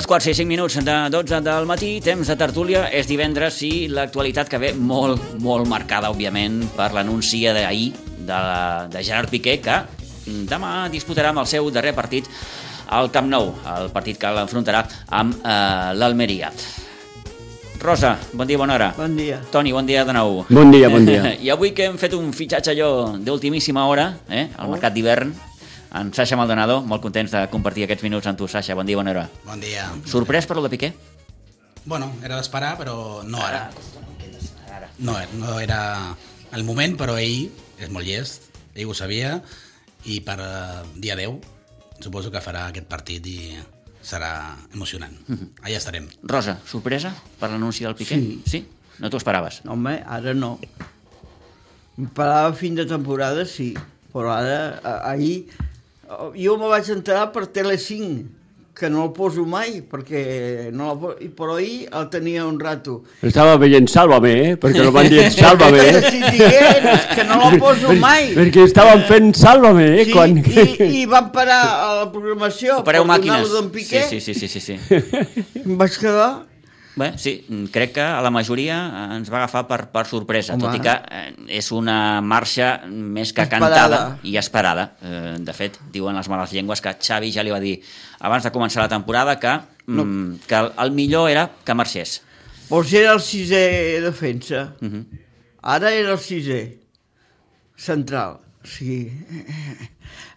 Dos quarts i cinc minuts de 12 del matí, temps de tertúlia, és divendres i l'actualitat que ve molt, molt marcada, òbviament, per l'anunci d'ahir de, de Gerard Piqué, que demà disputarà amb el seu darrer partit al Camp Nou, el partit que l'enfrontarà amb eh, l'Almeria. Rosa, bon dia, bona hora. Bon dia. Toni, bon dia de nou. Bon dia, bon dia. I avui que hem fet un fitxatge allò d'ultimíssima hora, eh, al mercat d'hivern, en Sasha Maldonado, molt contents de compartir aquests minuts amb tu, Sasha. Bon dia, bona hora. Bon dia. Sorprès per lo de Piqué? Bueno, era d'esperar, però no ara. No, no era el moment, però ell és molt llest, ell ho sabia, i per eh, dia 10 suposo que farà aquest partit i serà emocionant. Allà estarem. Rosa, sorpresa per l'anunci del Piqué? Sí. Sí? No t'ho esperaves? No, home, ara no. Em parava fin de temporada, sí, però ara, ahir, eh, jo me vaig enterar per Tele5, que no el poso mai, perquè no la però ahir el tenia un rato. Estava veient Sálvame, eh? Perquè no van dir Sálvame. Que t'estic dient, és que no la poso mai. Perquè estaven fent Sálvame, eh? Sí, Quan... i, i van parar a la programació Pareu per màquines. donar-lo d'en Piqué. Sí, sí, sí, sí, sí, sí. Em vaig quedar... Bé, sí, crec que a la majoria ens va agafar per, per sorpresa, Home. tot i que eh, és una marxa més que Esperada. cantada i esperada. Eh, de fet, diuen les males llengües que Xavi ja li va dir abans de començar la temporada que, mm, que el, el millor era que marxés. Vols era el sisè defensa. Uh -huh. Ara era el sisè. Central. O sigui...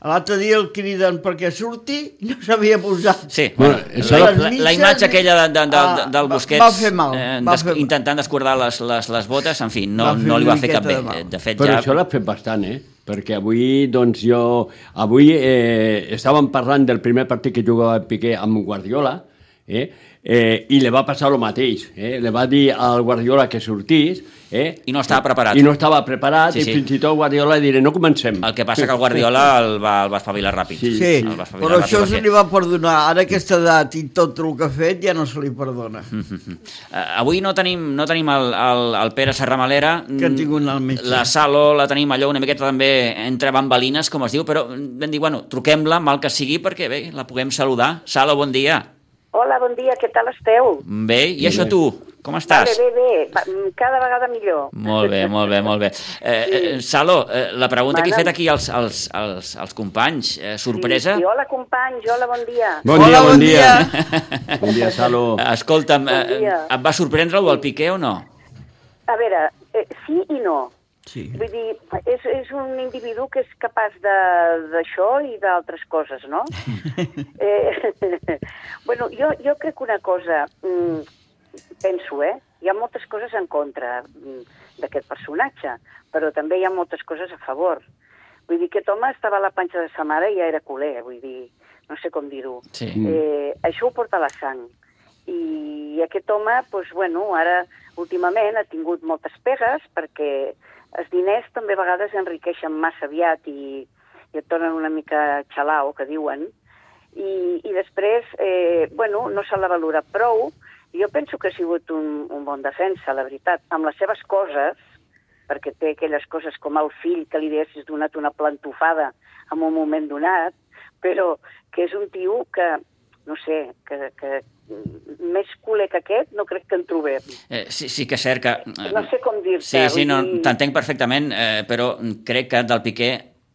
L'altre dia el criden perquè surti i no s'havia posat. Sí, Bueno, això- la, la, la imatge aquella de, de, de, Ah, del va- Busquets va fer mal, eh, va des, fer mal. intentant descordar les, les, les botes, en fi, no, Va no li va fer cap bé. de. De fet, Però ja... això l'ha fet bastant, eh? Perquè avui, doncs, jo... Avui eh, estàvem parlant del primer partit que jugava Piqué amb Guardiola, eh? Eh, i li va passar el mateix. Eh? Le va dir al Guardiola que sortís, eh? I no estava preparat. I no estava preparat, Sí, i sí. fins i tot Guardiola diré, no comencem. El que passa que el Guardiola el va, el va espavilar ràpid. Sí, Sí, el va espavilar però ràpid això perquè- se li va perdonar. Ara aquesta edat i tot el que ha fet ja no se li perdona. Uh, avui no tenim, no tenim el, el, el Pere Serramalera. Que han tingut al metge. La Salo la tenim allò una miqueta també entre bambalines, com es diu, però vam dir, bueno, truquem-la, mal que sigui, perquè bé, la puguem saludar. Salo, bon dia. Hola, bon dia, què tal esteu? Bé, i això tu, com estàs? Bé, bé, Va, mm, cada vegada millor. Molt bé, molt bé, molt bé. Eh, eh, Salo, eh, la pregunta que he fet aquí als, als, als, als companys, eh, sorpresa? Sí, sí, hola, companys, hola, bon dia. Bon Hola, dia, bon bon dia. dia. Bon dia, Salo. Escolta'm, Bon eh, dia. et va sorprendre el del Piqué o no? A veure, eh, sí i no. Sí. Vull dir, és, és un individu que és capaç de- d'això i d'altres coses, no? eh, bueno, jo, jo crec una cosa, mm, penso, eh? Hi ha moltes coses en contra mm, d'aquest personatge, però també hi ha moltes coses a favor. Vull dir, aquest home estava a la panxa de sa mare i ja era culer, vull dir, no sé com dir-ho. Sí. Eh, això ho porta la sang. I aquest home, doncs, bueno, ara últimament ha tingut moltes pegues perquè els diners també a vegades enriqueixen massa aviat i, i et tornen una mica xalau, que diuen. I, i després, eh, bueno, no se l'ha valorat prou. Jo penso que ha sigut un, un bon defensa, la veritat, amb les seves coses, perquè té aquelles coses com el fill que li haguessis donat una plantofada en un moment donat, però que és un tio que, no sé, que, que més culer que aquest no crec que en trobem. Eh, sí, sí que és cert que... eh, No sé com dir-te. Sí, sí, no, t'entenc perfectament, eh, però crec que del Piqué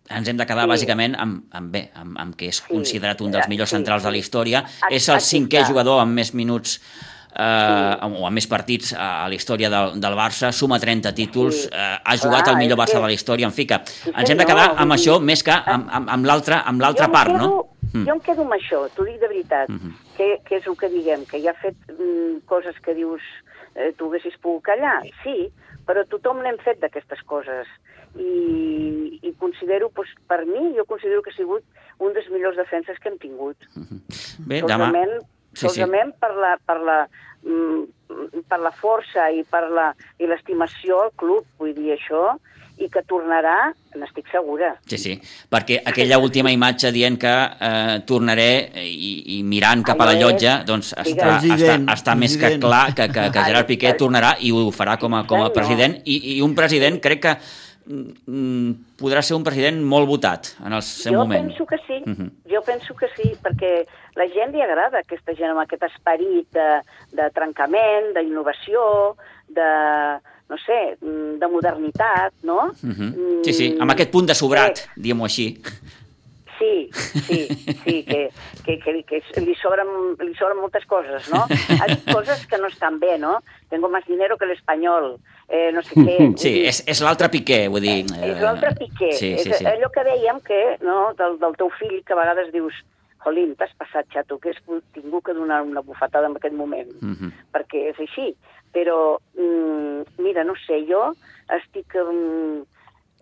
ens hem de quedar Sí. bàsicament amb, amb bé, amb, amb que és Sí. considerat un dels Sí, millors sí, centrals de la sí. història. Aquí- és el cinquè jugador amb més minuts eh, o amb més partits a la història del, del Barça, suma 30 títols, Sí. eh, ha jugat Clar, el millor Barça que- de la història, en fi que Sí, ens hem de quedar amb això més que amb, amb, amb l'altra part, quedo, no? Mm. Jo em quedo amb això, t'ho dic de veritat, Mhm. que, que és el que diguem, que ja ha fet mm, coses que dius eh, tu haguessis pogut callar, sí, però tothom n'hem fet d'aquestes coses. I, i considero, doncs, per mi, jo considero que ha sigut un dels millors defenses que hem tingut. Bé, demà... solament, Sí, sí. solament per la, per la, mm, per la força i per la i l'estimació al club, vull dir això, i que tornarà, n'estic segura. Sí, sí, perquè aquella última imatge dient que eh, tornaré i, i mirant cap a la llotja, doncs està, Digues. està, President, està més que president. clar que, que, que Gerard Piqué tornarà i ho farà com a, com a president i, i un president crec que mm, podrà ser un president molt votat en el seu jo moment. penso que sí, Mhm. jo penso que sí, perquè la gent li agrada aquesta gent amb aquest esperit de, de trencament, d'innovació, de, no sé, mm, de modernitat, no? Mhm. Sí, sí, amb aquest punt de sobrat, Eh, diguem-ho així. Sí, sí, sí, que, que, que, que li, sobren, li sobren moltes coses, no? Ha dit coses que no estan bé, no? Tengo más dinero que l'espanyol, eh, no sé què. Sí, dir, és, és l'altre Piqué, vull dir... És l'altre Piqué. Sí, sí, és sí. allò que dèiem que, no, del, del teu fill, que a vegades dius Jolín, t'has passat, xato, que has tingut que donar una bufetada en aquest moment, Mhm. perquè és així. Però, mm, mira, no sé, jo estic... Mm,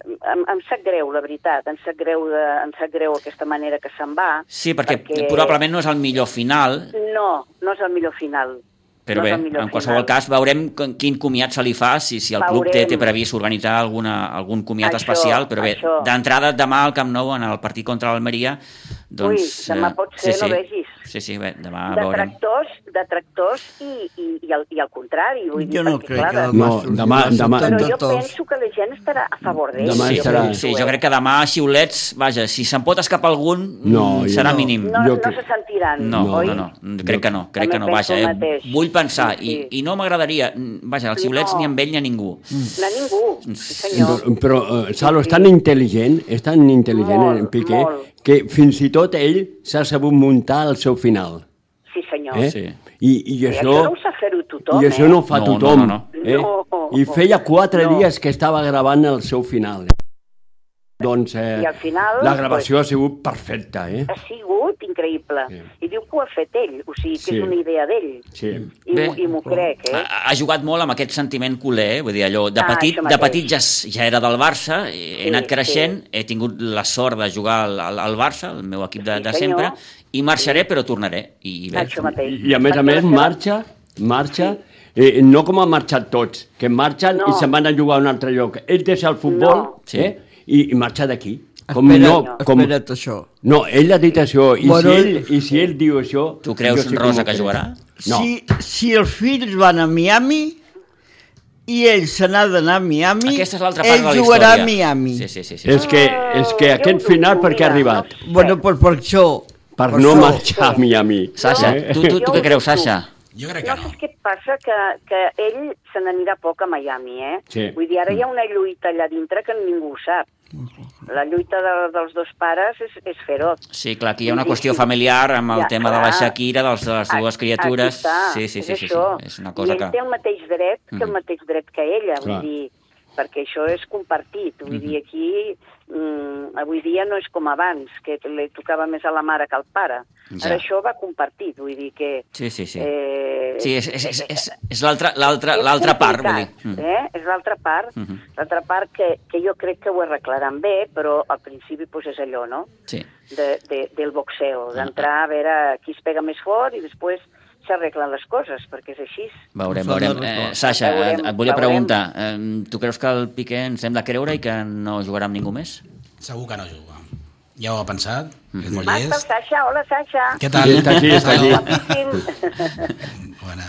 em, em sap greu, la veritat, em sap greu, de, em sap greu aquesta manera que se'n va. Sí, perquè, probablement no és el millor final, No, no és el millor final. però no bé, en qualsevol final. cas veurem quin comiat se li fa, si, si el club té, Veurem. té previst organitzar alguna, algun comiat Això, especial, però bé, d'entrada demà al Camp Nou, en el partit contra l'Almeria, doncs... Ui, demà eh, pot ser, sí, no sí. vegis. Sí, sí, bé, demà veurem. Detractors, detractors i, i, i, el, i el contrari. Vull dir, Jo no perquè, crec clar, que de- No, demà- demà- Però de jo tots. penso que la gent estarà a favor d'ell. Demà Sí, jo estarà- sí, jo crec que demà a xiulets, vaja, si se'n pot escapar algun, No, mm, serà no. mínim. No, no crec- se sentiran, No, oi? no, no, crec que no, crec que no, vaja, eh? vull pensar, Sí, sí. i, i no m'agradaria, vaja, els xiulets No. ni amb ell ni a ningú. De ningú, sí senyor. Però, però eh, Salo, és tan intel·ligent, és tan intel·ligent Molt, en Piqué, molt. Que fins i tot ell s'ha sabut muntar el seu final. Sí senyor. Eh? Sí. I, i, I això, això no ho sap fer-ho tothom, I això eh? no ho fa No, no, tothom. no, no. Eh? No. I feia quatre No. dies que estava gravant el seu final. Eh? Doncs eh, I al final, la gravació ha sigut perfecta. Eh? Ha sigut increïble. Sí. I diu que ho ha fet ell, o sigui, que Sí. és una idea d'ell. Sí. I, Bé. i m'ho crec, eh? Ha, ha jugat molt amb aquest sentiment culer, eh? vull dir, allò, de Ah, petit, de petit ja, ja era del Barça, he Sí, anat creixent, sí. he tingut la sort de jugar al, al, al Barça, el meu equip de, Sí, de senyor. sempre, i marxaré però tornaré. I, i bé, Això mateix. I a més a més marxa, marxa, eh, no com han marxat tots, que marxen No. i se'n van a jugar a un altre lloc. Ell deixa el futbol No. Sí. eh, i, i marxa d'aquí. Com Espera't, no, com, espera't això. no, ell ha dit això, i, Bueno, si, ell, i si ell diu això... Tu creus, Rosa, que jugarà? No. Si, si els fills van a Miami i ell se n'ha d'anar a Miami, Aquesta és l'altra part ell de la jugarà història. a Miami. Sí, sí, sí. sí. És que, és que jo aquest final per què ha arribat? Bueno, pues per això. Per per no això. marxar a Miami. Sasha, Eh? tu, tu, tu què creus, Sasha? Jo crec que No no. saps què passa? Que, que ell se n'anirà poc a Miami, eh? Sí. Vull dir, ara hi ha una lluita allà dintre que ningú ho sap. La lluita de, dels dos pares és, és feroz. Sí, clar, aquí hi ha una qüestió familiar amb el Ja, tema de la. Shakira, dels, de les dues criatures. està, Sí, sí, sí, és sí, sí, és una cosa I ell que... té el mateix dret que el Mhm. mateix dret que ella, Clar. vull dir, perquè això és compartit. Vull dir, aquí, mm, avui dia no és com abans, que li tocava més a la mare que al pare. Ja. Ara això va compartit, vull dir que... Sí, sí, sí. Eh, Sí, és, és, és, és, és l'altra part, vull dir. Mm. Eh? És l'altra part, Mhm. l'altra part que, que jo crec que ho arreglaran bé, però al principi pues, és allò, no?, Sí. de, de, del boxeo, d'entrar a veure qui es pega més fort i després s'arreglen les coses, perquè és així. Veurem, veurem. Eh. Sasha, Veurem, et, et volia veurem. preguntar, eh, tu creus que el Piqué ens hem de creure i que no jugarà amb ningú més? Segur que no juga. Ja ho ha pensat, és molt Marta, el llest. Sasha, hola Sasha. Què tal? Sí, està aquí, està aquí. Bueno,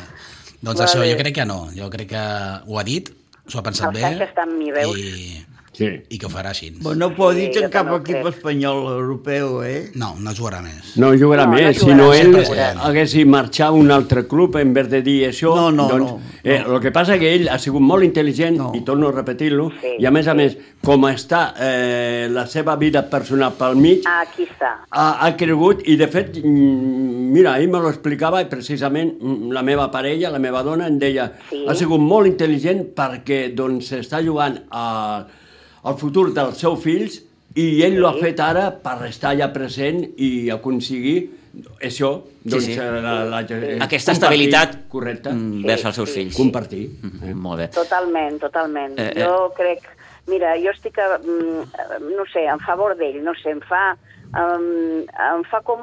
doncs Vale. això, jo crec que no. Jo crec que ho ha dit, s'ho ha pensat El bé. Sasha està amb mi, veus? I, Sí. i que ho farà així. Bueno, no ho Sí, dit jo en cap equip crec. espanyol europeu, eh? No, no jugarà més. No jugarà No, no més, jugarà, si no ell hagués marxat a un altre club en vez de dir això. No, no, doncs, no, Eh, el que passa que ell ha sigut molt intel·ligent, No. i torno a repetir-lo, Sí, i a més a sí. més, com està eh, la seva vida personal pel mig, Aquí està. ha, ha cregut, i de fet, mm, mira, ell me lo explicava, i precisament mm, la meva parella, la meva dona, em deia, Sí. ha sigut molt intel·ligent perquè doncs, està jugant a, al futur dels seus fills i ell l'ha fet ara per estar allà present i aconseguir això, doncs, sí. eh, La, la, eh, Aquesta estabilitat correcte, mm, Sí, vers els seus sí, fills. compartir. Mhm, Eh? Molt bé. Totalment, totalment. Eh, eh. Jo crec... Mira, jo estic, a, mm, no sé, en favor d'ell, no sé, em fa, um, em fa com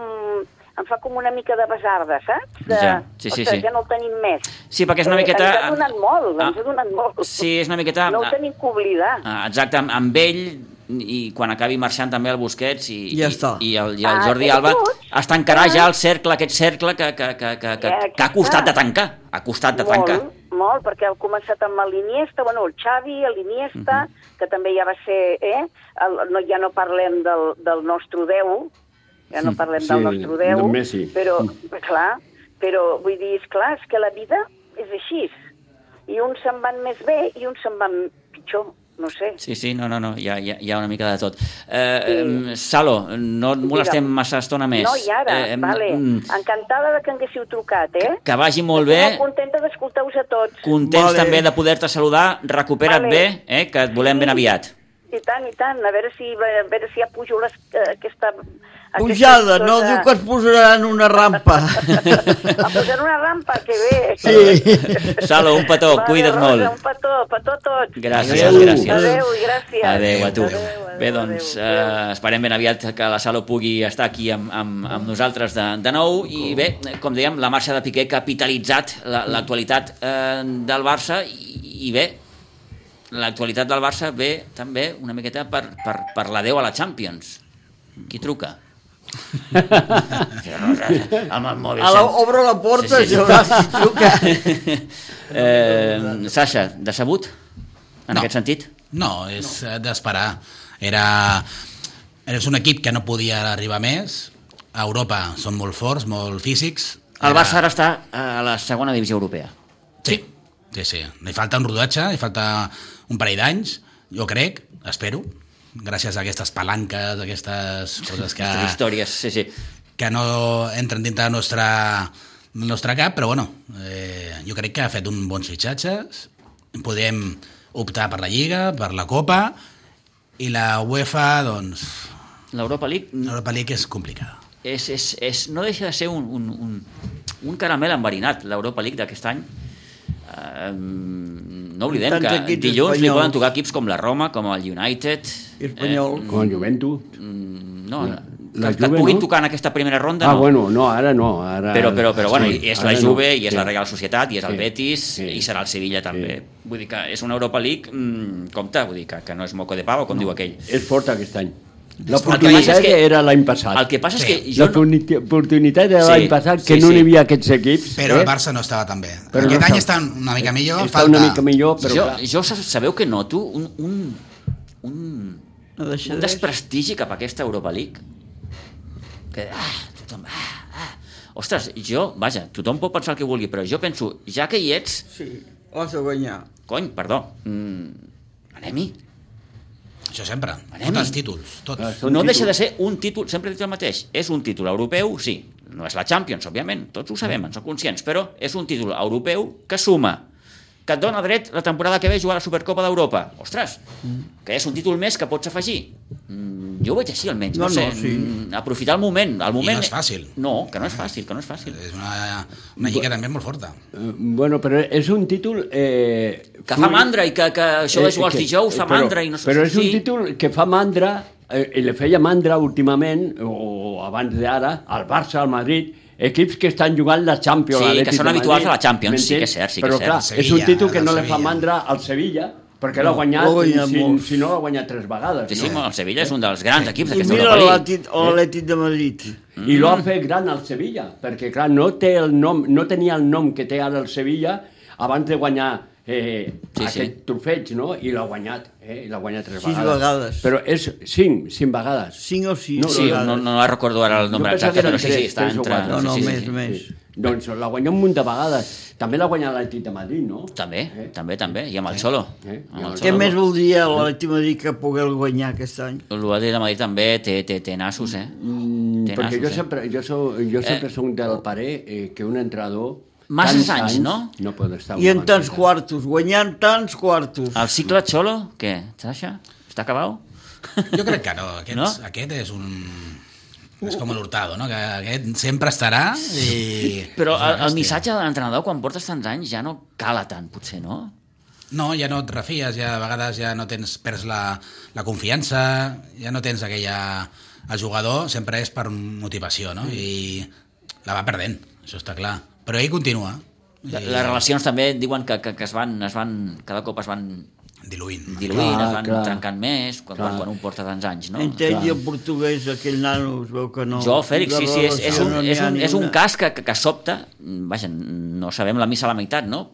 em fa com una mica de besarda, saps? De, Ja, sí, sí, ostres, sí. ja no el tenim més. Sí, perquè és una miqueta- Ens ha donat molt, Ah. ens ha donat molt. Sí, és una miqueta... No ho tenim que oblidar. Ah, Exacte, amb, ell i quan acabi marxant també el Busquets i, Ja està. i, i, el, i el Ah, Jordi Alba tots. es tancarà ja el cercle, aquest cercle que, que, que, que, que, Ja, que ha costat de tancar. Ha costat de tancar. Molt, molt, perquè heu començat amb l'Iniesta, bueno, el Xavi, l'Iniesta, uh -huh. que també ja va ser, eh? El, no, ja no parlem del, del nostre Déu, ja no parlem Sí, del nostre Déu, del Messi. però, clar, però vull dir, és clar, és que la vida és així. I uns se'n van més bé i uns se'n van pitjor, no sé. Sí, sí, no, no, no, hi ha, hi ha, una mica de tot. Eh, sí. Salo, no et molestem Digue'm. massa estona més. No, i ara, Eh, vale. mm, Encantada de que haguéssiu trucat, eh? Que vagi molt Estic bé, Molt contenta d'escoltar-vos a tots. contents Vale. també de poder-te saludar, recupera't Vale. bé, eh, que et volem ben aviat. I tant, i tant. A veure si, a veure si ja pujo les, eh, aquesta... Pujada, no diu que es posarà en una rampa. A posar una rampa, que bé. Sí. Salo, un petó, Vale, cuida't Rosa, molt. Un petó, petó a tots. Gràcies, Adéu. gràcies. Adéu gràcies. Adéu a tu. Adéu, adéu, Bé, doncs, adéu, adéu. eh, esperem ben aviat que la Salo pugui estar aquí amb, amb, amb nosaltres de, de nou i bé, com dèiem, la marxa de Piqué ha capitalitzat la- l'actualitat eh, del Barça i, i bé, l'actualitat del Barça ve també una miqueta per, per, per l'adeu a la Champions. Qui truca? Amb el mòbil. A la, obre la porta, Sí, sí, sí, sí. sí. veuràs si truca. eh, Sasha, decebut? En No. aquest sentit? No, és eh, d'esperar. Era... És un equip que no podia arribar més. A Europa són molt forts, molt físics. El Era- Barça ara està a la segona divisió europea. Sí, sí, sí. Li falta un rodatge, li falta un parell d'anys, jo crec, espero, gràcies a aquestes palanques, a aquestes coses que, Aquestes històries, sí, sí. que no entren dintre del nostre, del nostre cap, però bueno, eh, jo crec que ha fet un bons fitxatges, podem optar per la Lliga, per la Copa, i la UEFA, doncs, L'Europa League l'Europa League és complicada. és, és, és, no deixa de ser un, un, un, un caramel enverinat, l'Europa League d'aquest any. Uh, no oblidem Tants que dilluns li poden tocar equips com la Roma, com el United... Espanyol. Com el Juventus. Mm, no, La- que, la que et Juve, puguin no? tocar en aquesta primera ronda, Ah, no. bueno, no, ara no. Ara, Però, però, però bueno, Sí, és la no. Juve, i és Sí. la Real Societat, i és el Sí. Betis, Sí. i serà el Sevilla també. Sí. Vull dir que és una Europa League, mm, compte, vull dir que, que no és moco de pavo, com diu aquell. És fort aquest any. El que L'oportunitat és que- era l'any passat. El que passa és Sí. que jo no, L'oportunitat era Sí, l'any passat que sí, no sí. n'hi havia aquests equips. Però eh? el Barça no estava tan bé. Però Aquest no any està- una mica millor, Està falta... una mica millor, però jo, clar. jo sa- sabeu que noto un, un, un, No un de- desprestigi cap a aquesta Europa League que ah, tothom ah, ah. ostres, jo, vaja, tothom pot pensar el que vulgui però jo penso, ja que hi ets Sí, l'has de guanyar. cony, perdó mm, anem-hi Això sempre. Tots els títols, tots. Ah, no deixa de ser un títol, sempre he dit el mateix, és un títol europeu, sí, no és la Champions, òbviament, tots ho sabem, en som conscients, però és un títol europeu que suma, que et dona dret la temporada que ve a jugar a la Supercopa d'Europa. Ostres, que és un títol més que pots afegir. Mm, jo ho veig així, almenys, no, No, sé, no, sí. mm, aprofitar el moment. El moment no és fàcil. No, que no és fàcil, que no és fàcil. És una, una lliga també molt forta. Eh, Bueno, però és un títol... Eh, Que fa mandra i que, que això de jugar els dijous fa però- mandra i no sé Però és un títol que fa mandra, eh, i le feia mandra últimament, o abans d'ara, al Barça, al Madrid, equips que estan jugant la Champions. Sí, que són habituals Madrid, a la Champions, sí que és cert, sí que Però és clar, El és un Sevilla, títol que no li fa Sevilla. mandra al Sevilla, perquè l'ha guanyat, guanyat si, si no l'ha guanyat tres vegades. Sí, sí, no? el Sevilla és un dels grans equips I d'aquesta mira Europa League. l'Atlètic l'Atlètic de Madrid. I l'ha fet gran al Sevilla, perquè clar, no, té el nom, no tenia el nom que té ara el Sevilla abans de guanyar eh, Sí, sí. aquest trofeig, no? I l'ha guanyat, eh? I l'ha guanyat tres Sis vegades. vegades. Però és cinc, cinc vegades. Cinc o sis No, Sí, vegades. no, no recordo ara el nombre Jo exacte, però sí, sí, està entre... No, no, sí, sí, més, sí. més. Doncs l'ha guanyat un munt de vegades. També l'ha guanyat l'Atlètic de Madrid, no? També, Eh? també, també, i amb el Xolo. Eh? Amb el Què Xolo. més voldria l'Atlètic de Madrid que pogués guanyar aquest any? L'Uadri de Madrid també té, té, té nassos, eh? Mm, Té perquè jo nassos, eh? sempre, jo, sou, jo sempre soc del parer eh, que un entrenador... Masses tants anys, no? No pot estar I en tants quartos, guanyant tants quartos. El cicle Xolo, què, Sasha? Està acabat? Jo crec que no. Aquest, No? aquest és un... És com l'Hurtado, no? Que aquest sempre estarà i... Però el, el missatge de l'entrenador, quan portes tants anys, ja no cala tant, potser, no? No, ja no et refies, ja a vegades ja no tens, perds la, la confiança, ja no tens aquella... El jugador sempre és per motivació, no? I la va perdent, això està clar. Però ell continua. La- Les relacions també diuen que, que, que es, van, es van, cada cop es van Diluint. diluint, Clar, es van clar. trencant més, quan, Clar. quan un porta tants anys, no? Entén, i el portuguès, aquell nano, es veu que no. Jo, Fèlix, sí, sí, és, és, un, és, un, és un cas que, que, que sobta, vaja, no sabem la missa a la meitat, no?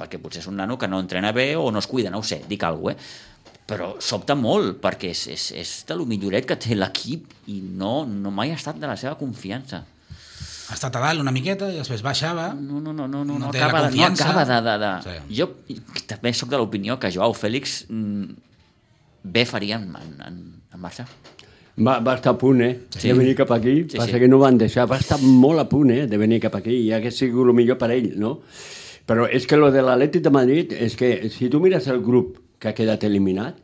perquè potser és un nano que no entrena bé o no es cuida, no ho sé, dic alguna cosa, eh? però sobta molt perquè és, és, és de lo milloret que té l'equip i no, no mai ha estat de la seva confiança. Ha estat a dalt una miqueta i després baixava. No, no, no, no, no, No acaba, de, no acaba de... de, de... Sí. Jo també sóc de l'opinió que Joao Fèlix mm, bé faria en, en, en, en marxa. Va, va estar a punt, eh? Sí. De venir cap aquí, Sí, passa sí. que no van deixar. Va estar molt a punt, eh? De venir cap aquí, ja que sigui el millor per ell, no? Però és que lo de l'Atlètic de Madrid és que si tu mires el grup que ha quedat eliminat,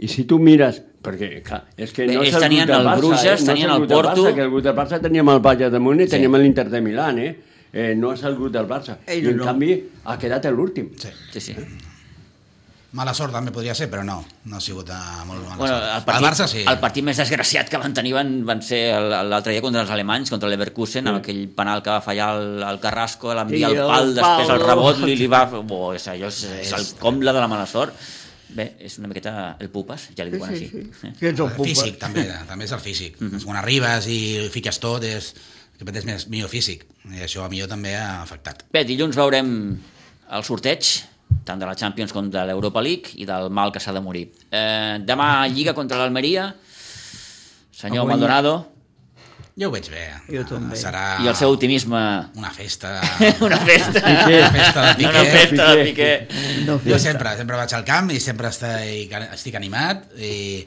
i si tu mires... Perquè, clar, és que no és ells el tenien el Barça, Bruges, eh? no és tenien el Porto. Barça, que el grup del Barça teníem el Bayern de Múnich, Sí. sí. teníem l'Inter de Milán, eh? eh? No és el grup del Barça. Ells I en no. canvi ha quedat l'últim. Sí. Sí, sí. Mala sort també podria ser, però no. No ha sigut uh, molt mala Bueno, sort. el, partit, el Barça sí. el partit més desgraciat que van tenir van, van ser l'altre dia contra els alemanys, contra l'Everkusen, amb aquell penal que va fallar el, el Carrasco, l'envia I al el pal, després pal. el rebot li, li va... Oh, és, allò és, és el comble de la mala sort. Bé, és una miqueta el pupes, ja li diuen Sí, així. sí, sí. Ets el físic, també, també és el físic. Mhm. Quan arribes i fiques tot, és que és més, millor físic. I això a mi també ha afectat. Bé, dilluns veurem el sorteig, tant de la Champions com de l'Europa League i del mal que s'ha de morir. Eh, demà Lliga contra l'Almeria, senyor Avui- Maldonado, Jo ho veig bé. Jo també. Serà i el seu optimisme... una festa... Una festa. Una festa de Una Piqué. festa de Piqué. No, Jo sempre, sempre vaig al camp i sempre estic, estic animat i...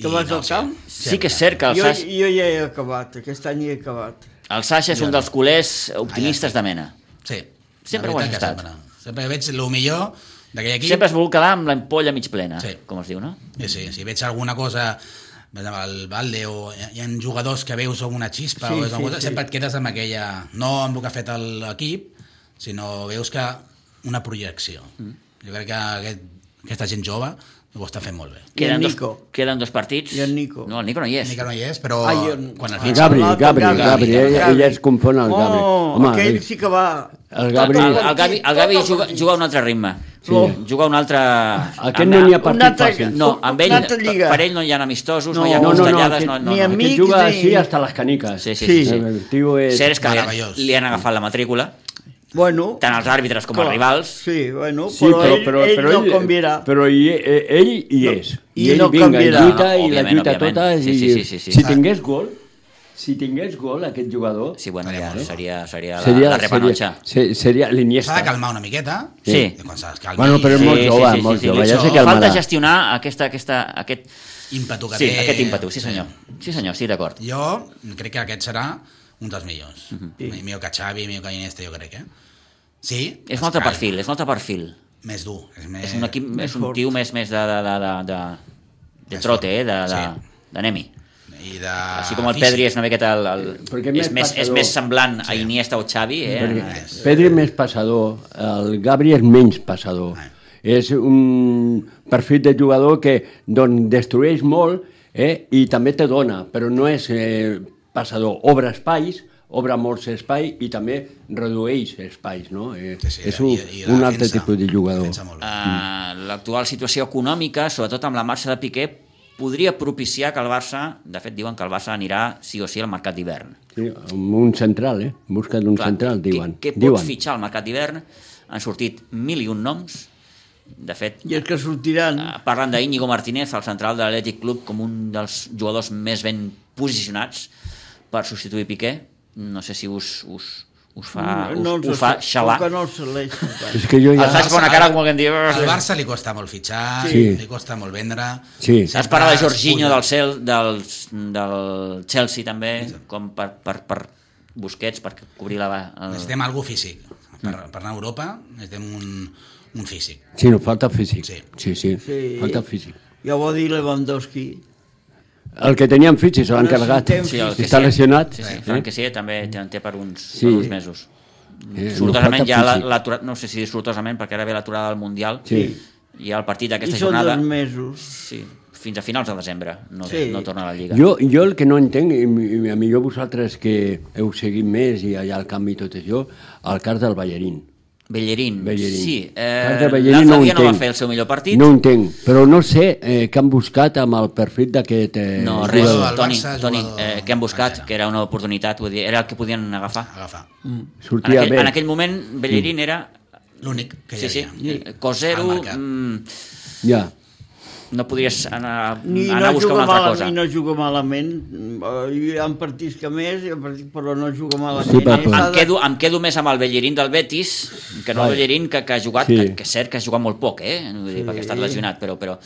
Tu vas al camp? Sí que és cert que el Jo, Sasha, jo ja he acabat, aquest any he acabat. el Sasha és un dels culers optimistes de mena. Sí. Sempre ho has estat. Sempre, sempre veig el millor d'aquell equip. Sempre has volgut quedar amb l'ampolla mig plena, Sí. com es diu, no? Sí, sí, si veig alguna cosa el Valde o hi ha jugadors que veus com una xispa Sí, o és sí, cosa, sí. sempre et quedes amb aquella no amb el que ha fet l'equip sinó veus que una projecció Mm. jo crec que aquest, aquesta gent jove ho està fent molt bé el Queden dos, Nico. queden dos partits. I el Nico. No, el Nico no hi és. ni que no hi és, però Ah, jo- quan el Ah, fitxa Gabri, l'altre Gabri, Gavi. Gabri, ella, ella es confon el Gabri. Oh, Home, aquell sí que va... el Gabri... El, el Gavi, el Gavi juga, juga a un altre ritme. Sí. Juga a un altre... Aquest no n'hi ha partit altre- fàcil. No, amb ell, per ell no hi ha amistosos, no, No. hi ha No, no, no, no, no, ni no. mi- aquest juga així hasta les caniques. Sí, sí, Sí. sí. sí. El tio és... Cert és que li han agafat la matrícula, Bueno, tant els àrbitres com els rivals. Sí, bueno, Sí, però, però, ell, però, ell però no ell, canviarà. Però ell, eh, ell hi és. i ell no vinga, canviarà. lluita i la lluita òbviament. tota. Sí, i, sí, sí, sí, sí. Si tingués gol, si tingués gol aquest jugador, Sí, bueno, ja seria, seria, la, seria, la repanocha. seria, seria s'ha l'Iniesta. de calmar una miqueta Sí. i quan calmi Bueno, però és molt jove, molt jove, ja sé que Falta gestionar aquesta, aquesta, aquest, ímpetu que sí, té aquest ímpetu, sí senyor. Sí senyor, sí, d'acord. Jo crec que aquest serà un dels millors. Uh Mhm. -huh. Millor que Xavi, millor que Iniesta, jo crec, eh? Sí. És un altre perfil, és un altre perfil. Més dur. És, més... És un, equip, més és un fort. tio més, més de, de, de, de, de, de Més trote, eh, de, de, sí. de Nemi. I de... Així com el físic. Pedri és una miqueta el, el, Perquè és, més més, és més semblant a Iniesta o Xavi, eh? Perquè Pedri és més passador, el Gabri és menys passador. Ah. És un perfil de jugador que doncs, destrueix molt eh, i també te dona, però no és eh, passador. Obre espais, obre molts espais i també redueix espais. No? Eh, Sí, sí, és un, i- i un altre defensa, tipus de jugador. Uh, L'actual situació econòmica, sobretot amb la marxa de Piqué, podria propiciar que el Barça, de fet diuen que el Barça anirà sí o sí al mercat d'hivern. Sí, amb un central, eh? Busca un Clar, central, diuen. Què, què diuen. fitxar al mercat d'hivern? Han sortit mil i un noms. De fet, I els que sortiran... eh, parlen d'Íñigo Martínez, el central de l'Atlètic Club, com un dels jugadors més ben posicionats per substituir Piqué. No sé si us, us, us fa, us, els us fa sé, xalar. Que no els leix. És que jo Ja. ja... El faig bona cara com que dir... Al Barça li costa molt fitxar, Sí. li costa molt vendre. Sí. Saps parlar de Jorginho del. Cel, del, del Chelsea també, com per, per, per Busquets, per cobrir la... El... Necessitem algú físic. Per, per anar a Europa necessitem un, un físic. Sí, no, falta físic. Sí. sí, sí, Sí. falta físic. Ja ho va dir Lewandowski. El que teníem fitxi se l'han carregat. Necessitem Sí, el que Està sí. lesionat. Sí, sí, Eh? Frank que sí, també en té per uns, Sí. per uns mesos. Eh, no Sortosament falta ja la- no sé si sortosament, perquè ara ve l'aturada del Mundial, Sí. i el partit I d'aquesta són jornada... dos mesos. Sí, fins a finals de desembre, no, Sí. no torna a la Lliga. Jo, jo el que no entenc, i, i a millor vosaltres que heu seguit més i allà al canvi i tot això, el cas del Ballerín. Bellerín, Bellerín. sí. Eh, Bellerín L'altre no dia no va fer el seu millor partit. No entenc, però no sé eh, què han buscat amb el perfil d'aquest eh, No, res, jugador Toni, Barça, Toni eh, que han buscat, que era una oportunitat, vull dir, era el que podien agafar. Agafar. En Sortia aquell, bé. en aquell moment, Bellerín era L'únic que hi Sí, sí. havia. Cosero, mm, Ja. No podries anar, Ni anar a no buscar juga una altra mal, cosa. ni no juga malament. Eh, Hi ha partits que més, partits, però no juga malament. Sí, però- s'ha Em quedo, em quedo més amb el Bellerín del Betis que no el. Bellerín que, que ha jugat, Sí. que, que és cert que ha jugat molt poc, eh? Vull dir, Sí. perquè ha estat lesionat, però... però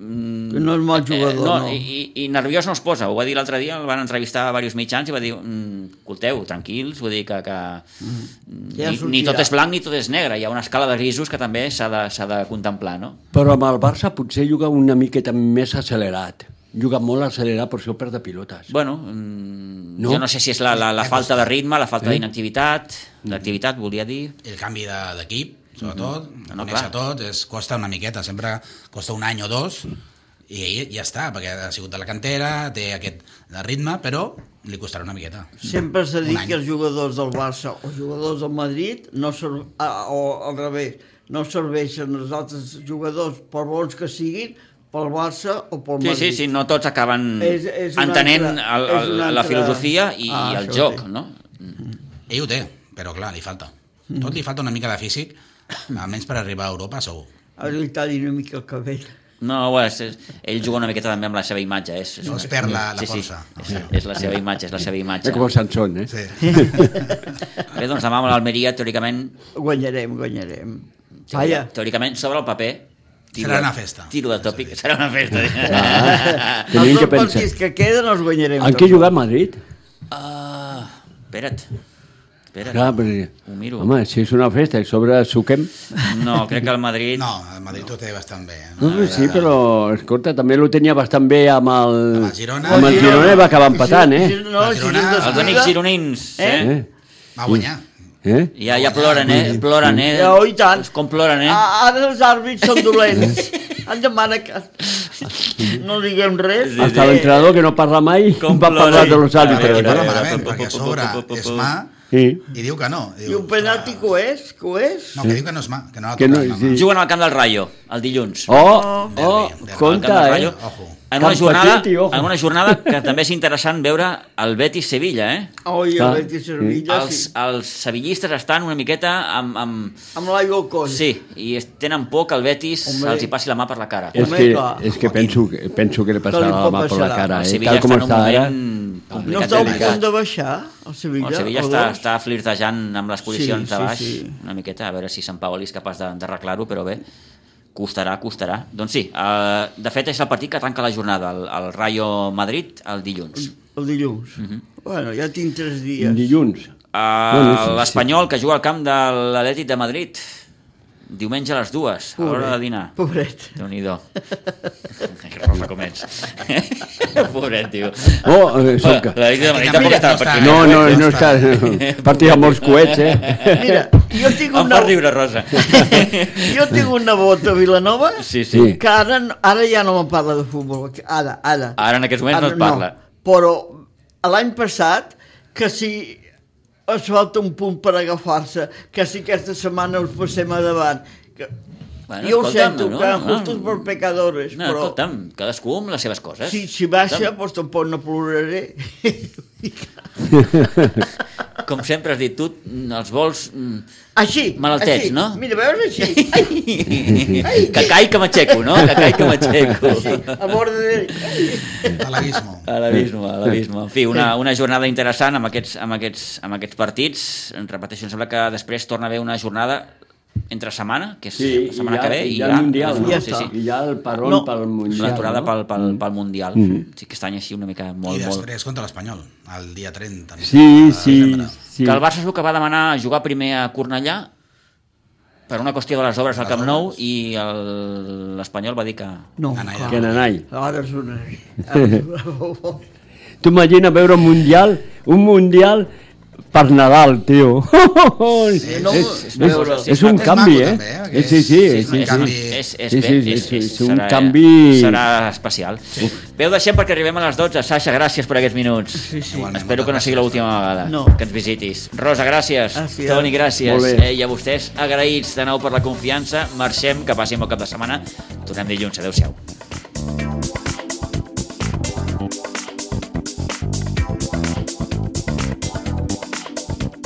mm, No és mal jugador, no, no. I, I nerviós no es posa, ho va dir l'altre dia, el van entrevistar a diversos mitjans i va dir, mm, escolteu, tranquils, vull dir que, que Mm. Ja ni, sortirà. ni tot és blanc ni tot és negre, hi ha una escala de grisos que també s'ha de, s'ha de contemplar, no? Però amb el Barça potser juga una miqueta més accelerat. Juga molt accelerat, per això perd de pilotes. Bueno, mm, No? jo no sé si és la, la, la falta de ritme, la falta Sí. d'inactivitat, d'activitat, volia dir, El canvi de- d'equip, sobretot, No, mm no, -hmm. conèixer clar. tot, és, costa una miqueta, sempre costa un any o dos, i ja està, perquè ha sigut de la cantera, té aquest ritme, però li costarà una miqueta. Sempre s'ha dit que els jugadors del Barça o jugadors del Madrid no serv... o al revés, no serveixen els altres jugadors, per bons que siguin, pel Barça o pel Sí, Madrid. sí, sí, no tots acaben És- és entenent altra- el, el, una la altra- filosofia i, Ah, i el joc, sí. no? Ell ho té, però clar, li falta. Tot li falta una mica de físic, almenys per arribar a Europa, segur. Li talli una mica el cabell. No, bueno, és, és, ell juga una miqueta també amb la seva imatge. És, és, No es perd la- la sí, força. Sí, és, és la seva imatge, és la seva imatge. És com Sansón, eh? Sí. Bé, doncs demà amb l'Almeria, teòricament, Guanyarem, guanyarem. Vaja, teòricament, sobre el paper... Serà una festa. Tiro de tòpic, serà una festa. Ah, els dos que pensar. partits que queden els guanyarem. En què dos. juga a Madrid? Ah, espera't. Espera't. Clar, perquè... Ho miro. Home, si és una festa i sobre suquem... No, crec que el Madrid... No, el Madrid ho té bastant bé. eh? No, sí, però, escolta, també ho tenia bastant bé amb el... Amb el Girona. Amb el Girona va acabar empatant, eh? No, El Girona- no Els amics gironins, eh? Eh? Eh? Va guanyar. Eh? Ja, ja ploren, eh? Ploren, eh? Ja, oh, i tant. Com ploren, eh? Ah, Ara els àrbits són dolents. Han demanat que... No diguem res. Sí, Hasta l'entrenador, que no parla mai, Com va parlar de los Però àrbitres. parla malament, perquè a sobre és mà Sí. i diu que no. I Diu, un penalti que ho és, que ho és. No, que diu que no és mà, que no Que no, tocat, sí. Juguen al camp del Rayo, el dilluns. Oh, oh, Derbi, derbi. Al compte, eh? Rayo. Ojo. En una, jornada, petit i en una jornada que també és interessant veure el Betis-Sevilla, eh? Oi, el Betis Sevilla, Els, sí. els sevillistes estan una miqueta amb... amb... Amb l'aigua al coll. Sí, i tenen por que el Betis Hombre. els hi passi la mà per la cara. És que, és que penso, penso que li passarà li la mà per la cara, El eh? Sevilla Tal com està en un està ara. No està a punt de baixar, el Sevilla? El Sevilla està, dos? està flirtejant amb les posicions Sí, de sí, baix sí. una miqueta, a veure si Sant Paoli és capaç de- d'arreglar-ho, però bé, costarà, costarà. Doncs sí, eh, de fet és el partit que tanca la jornada, el, el Rayo Madrid el dilluns. El dilluns. Mhm. Bueno, ja tinc tres dies. Dilluns. Uh, sí, sí. L'Espanyol, que juga al camp de l'Atlètic de Madrid, diumenge a les dues, a l'hora de dinar. Pobret. Déu-n'hi-do. Que rosa com ets. Pobret, tio. Oh, eh, som que... Mira, tampoc està no està. aquí. No, no, no no està... Partida amb molts coets, eh? Mira, jo tinc Em una... fa riure, Rosa. Jo tinc un nebot a Vilanova Sí, sí. Que ara, ara ja no me parla de futbol. Ara, ara. Ara en aquests moments no es parla. però l'any passat, que si es falta un punt per agafar-se, que si aquesta setmana us passem a davant, que... Bueno, jo ho sento, no, que no. justos per pecadores, No, però escolta'm, cadascú amb les seves coses. si, si baixa, doncs tampoc no ploraré. Com sempre has dit tu, els vols... mm, Així, Malaltets, així. no? Mira, veus així? Ai, Que cai que m'aixeco, no? Que cai que m'aixeco. a bord de... A l'abismo. A l'abisme, a. En fi, una, una jornada interessant amb aquests, amb, aquests, amb aquests partits. En repeteixo, em sembla que després torna a haver una jornada entre setmana, que és Sí, la setmana i ja, que ve, i i ja ja, el Mundial, no? Ja sí, sí. I ja el parol No. pel Mundial, L'aturada no? pel, pel, pel Mundial. Mhm. Sí, aquest any així una mica I molt, molt... després contra l'Espanyol, el dia 30. em Sí, sí, sí. Que el Barça és el que va demanar jugar primer a Cornellà per una qüestió de les obres al Camp Nou i el- l'Espanyol va dir que... No. Que nanai. Ara és una... Tu imagina veure un mundial, un mundial per Nadal, tio. no, és, és és, veure- és un canvi, eh? també, eh? Eh, Sí, sí, Sí, sí, és, sí, és, canvi. sí. és, és, Sí, sí, és, sí, és, és un serà, canvi- Serà especial. Sí. Bé, ho deixem perquè arribem a les 12. Sasha, gràcies per aquests minuts. Sí, sí. Igualment, Espero que no sigui l'última vegada No. que ens visitis. Rosa, gràcies. Gràcies. Toni, gràcies. Eh, I a vostès, agraïts de nou per la confiança. Marxem, que passi un bon cap de setmana. Tornem dilluns. Adéu-siau.